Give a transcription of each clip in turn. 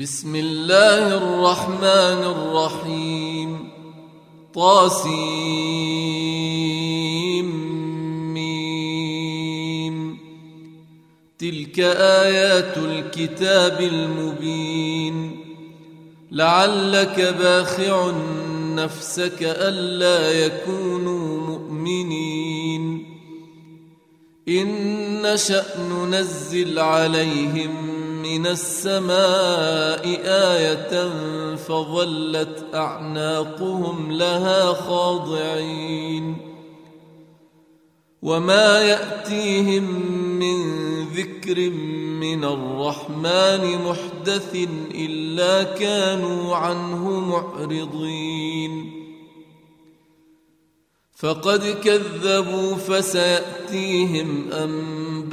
بسم الله الرحمن الرحيم. طاسيم. ميم. تلك آيات الكتاب المبين. لعلك باخع نفسك ألا يكونوا مؤمنين. إن نشأ ننزل عليهم من السماء آية فظلت أعناقهم لها خاضعين وما يأتيهم من ذكر من الرحمن محدث إلا كانوا عنه معرضين فقد كذبوا فسيأتيهم أنباء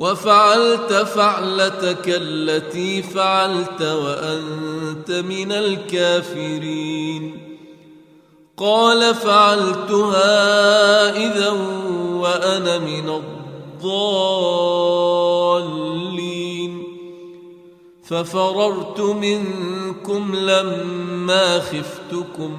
وفعلت فعلتك التي فعلت وأنت من الكافرين. قال فعلتها إذا وأنا من الضالين. ففررت منكم لما خفتكم.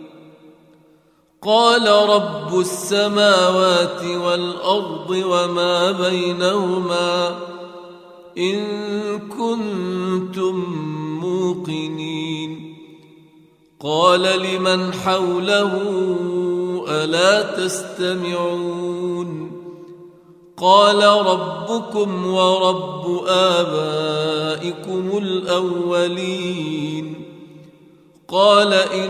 قال رب السماوات والأرض وما بينهما إن كنتم موقنين. قال لمن حوله ألا تستمعون؟ قال ربكم ورب آبائكم الأولين. قال إن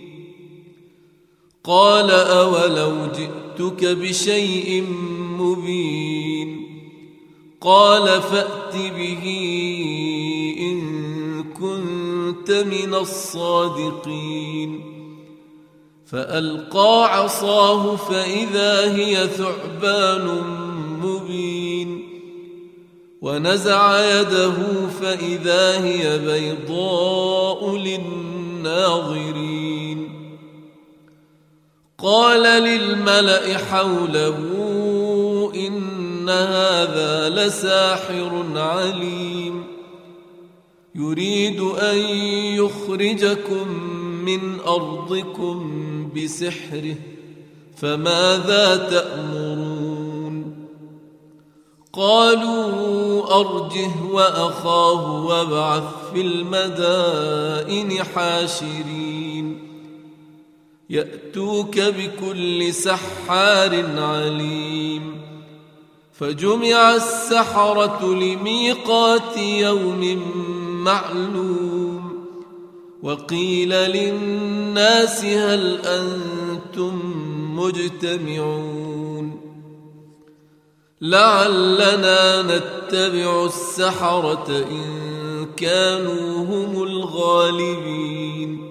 قال أولو جئتك بشيء مبين قال فأت به إن كنت من الصادقين فألقى عصاه فإذا هي ثعبان مبين ونزع يده فإذا هي بيضاء للناظرين قال للملأ حوله إن هذا لساحر عليم. يريد أن يخرجكم من أرضكم بسحره فماذا تأمرون؟ قالوا أرجه وأخاه وابعث في المدائن حاشرين. يأتوك بكل سحار عليم. فجمع السحرة لميقات يوم معلوم. وقيل للناس هل أنتم مجتمعون. لعلنا نتبع السحرة إن كانوا هم الغالبين.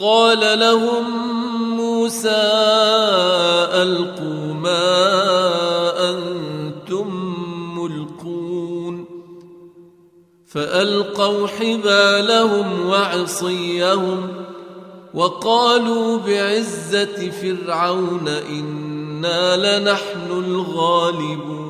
قال لهم موسى ألقوا ما أنتم ملقون. فألقوا حبالهم وعصيهم وقالوا بعزة فرعون إنا لنحن الغالبون.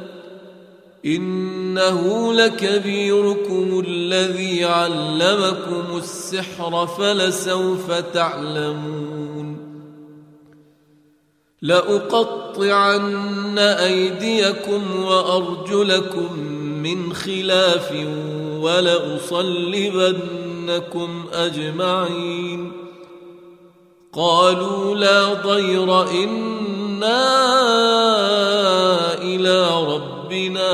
إنه لكبيركم الذي علمكم السحر فلسوف تعلمون لأقطعن أيديكم وأرجلكم من خلاف ولأصلبنكم أجمعين قالوا لا ضير إنا إلى ربنا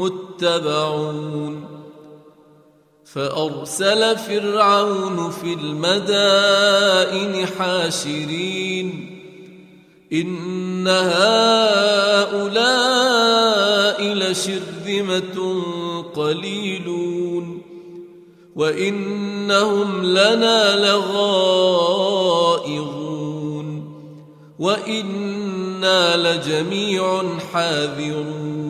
متبعون فأرسل فرعون في المدائن حاشرين إن هؤلاء لشرذمة قليلون وإنهم لنا لغائظون وإنا لجميع حاذرون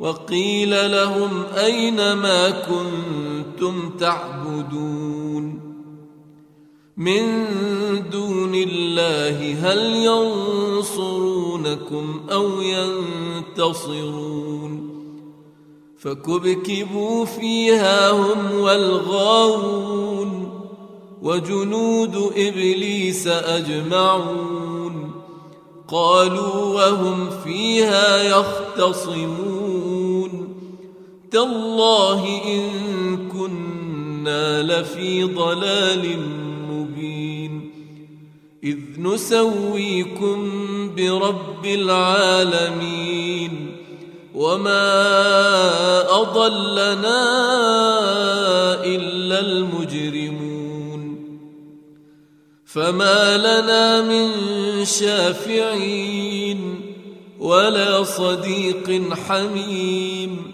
وقيل لهم أين ما كنتم تعبدون من دون الله هل ينصرونكم أو ينتصرون فكبكبوا فيها هم والغاوون وجنود إبليس أجمعون قالوا وهم فيها يختصمون تالله إن كنا لفي ضلال إذ نسويكم برب العالمين. وما أضلنا إلا المجرمون. فما لنا من شافعين ولا صديق حميم.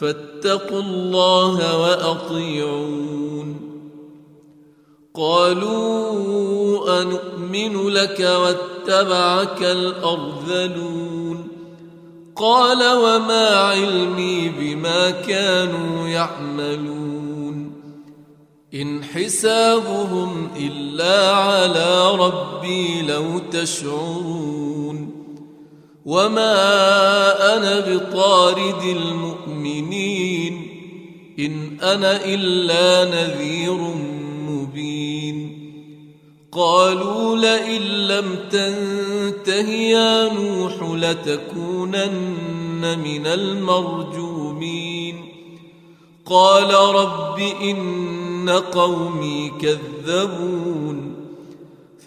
فاتقوا الله وأطيعون. قالوا أنؤمن لك واتبعك الأرذلون. قال وما علمي بما كانوا يعملون. إن حسابهم إلا على ربي لو تشعرون. وما أنا بطارد المؤمنين ان أنا الا نذير مبين قالوا لئن لم تنته يا نوح لتكونن من المرجومين قال رب ان قومي كذبون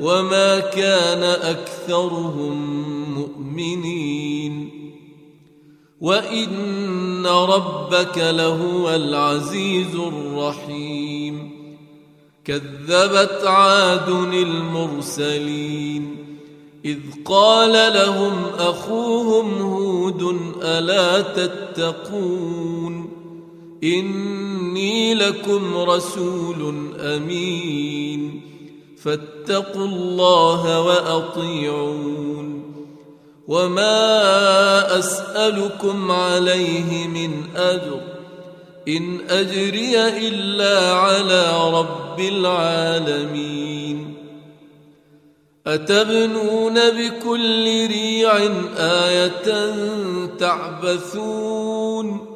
وما كان أكثرهم مؤمنين. وإن ربك لهو العزيز الرحيم. كذبت عاد المرسلين. إذ قال لهم أخوهم هود ألا تتقون؟ إني لكم رسول أمين. فاتقوا الله وأطيعون وما أسألكم عليه من أجر إن أجري إلا على رب العالمين أتبنون بكل ريع آية تعبثون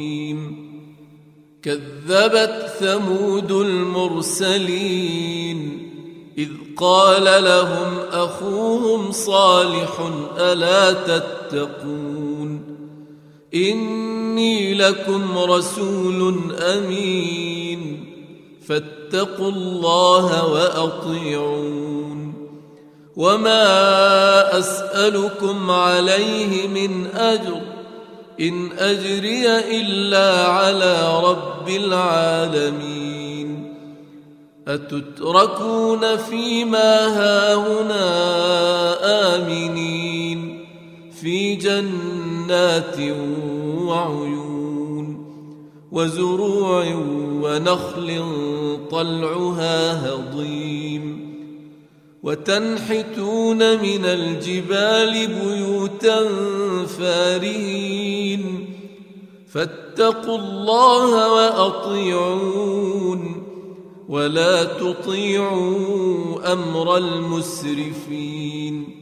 كذبت ثمود المرسلين إذ قال لهم أخوهم صالح ألا تتقون إني لكم رسول أمين فاتقوا الله وأطيعون وما أسألكم عليه من أجر إن أجري إلا على رب العالمين. أتتركون فيما هاهنا آمنين في جنات وعيون وزروع ونخل طلعها هضيم. وتنحتون من الجبال بيوتا فارهين. فاتقوا الله وأطيعون ولا تطيعوا أمر المسرفين.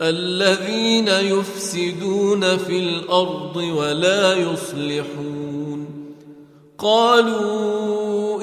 الذين يفسدون في الأرض ولا يصلحون. قالوا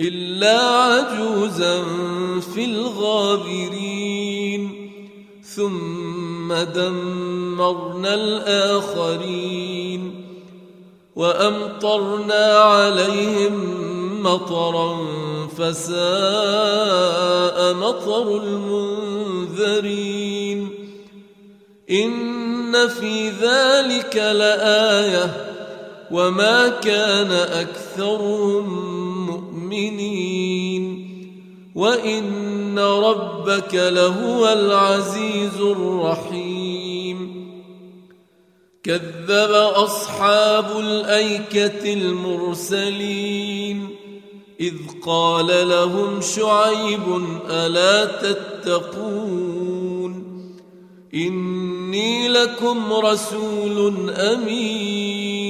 إلا عجوزا في الغابرين. ثم دمرنا الآخرين. وأمطرنا عليهم مطرا فساء مطر المنذرين. إن في ذلك لآية وما كان أكثرهم مؤمنين. وإن ربك لهو العزيز الرحيم. كذب أصحاب الأيكة المرسلين. إذ قال لهم شعيب ألا تتقون. إني لكم رسول أمين.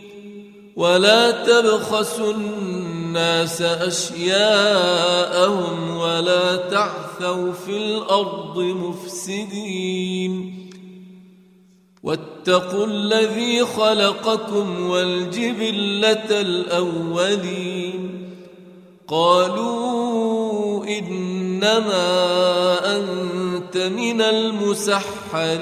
ولا تبخسوا الناس أشياءهم ولا تعثوا في الأرض مفسدين واتقوا الذي خلقكم والجبلة الأولين قالوا إنما أنت من المسحرين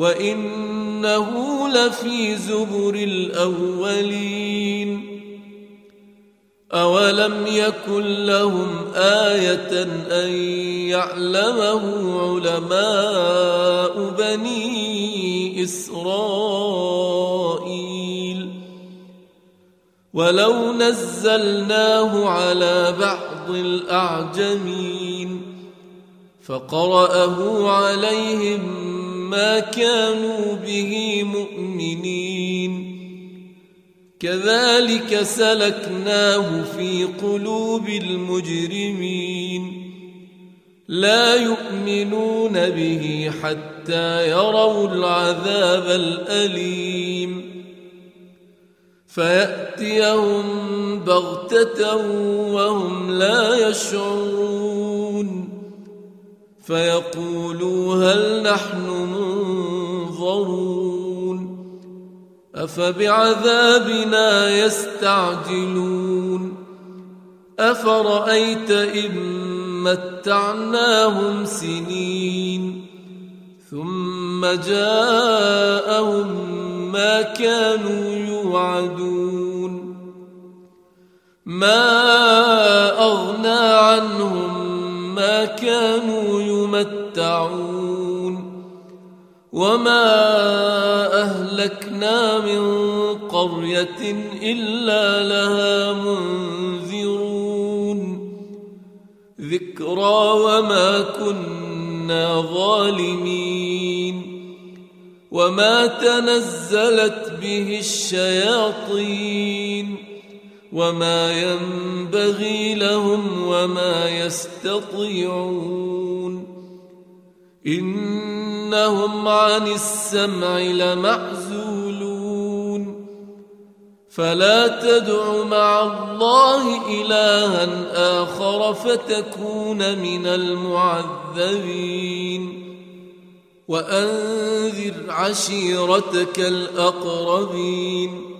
وانه لفي زبر الاولين اولم يكن لهم إيه ان يعلمه علماء بني اسرائيل ولو نزلناه على بعض الأعجمين فقرأه عليهم ما كانوا به مؤمنين. كذلك سلكناه في قلوب المجرمين. لا يؤمنون به حتى يروا العذاب الأليم. فيأتيهم بغتة وهم لا يشعرون. فيقولوا هل نحن منظرون أفبعذابنا يستعجلون أفرأيت إن متعناهم سنين ثم جاءهم ما كانوا يوعدون ما أغنى عنهم ما كانوا يمتعون وما أهلكنا من قرية إلا لها منذرون ذكرى وما كنا ظالمين وما تنزلت به الشياطين وما ينبغي لهم وما يستطيعون. إنهم عن السمع لمعزولون. فلا تدع مع الله إلها آخر فتكون من المعذبين. وأنذر عشيرتك الأقربين.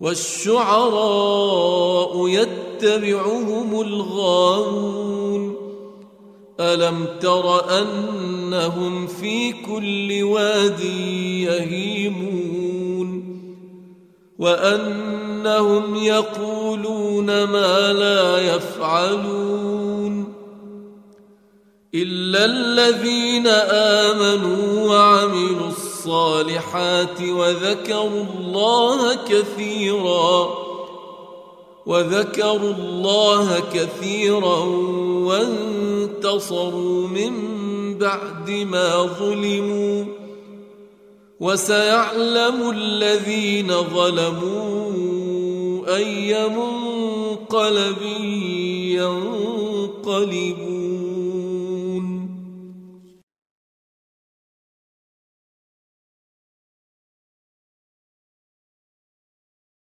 والشعراء يتبعهم الغاوون. ألم تر أنهم في كل واد يهيمون؟ وأنهم يقولون ما لا يفعلون. إلا الذين آمنوا وعملوا الصالحات وذكروا الله كثيرا وذكروا الله كثيرا وانتصروا من بعد ما ظلموا وسيعلم الذين ظلموا أي منقلب ينقلبون.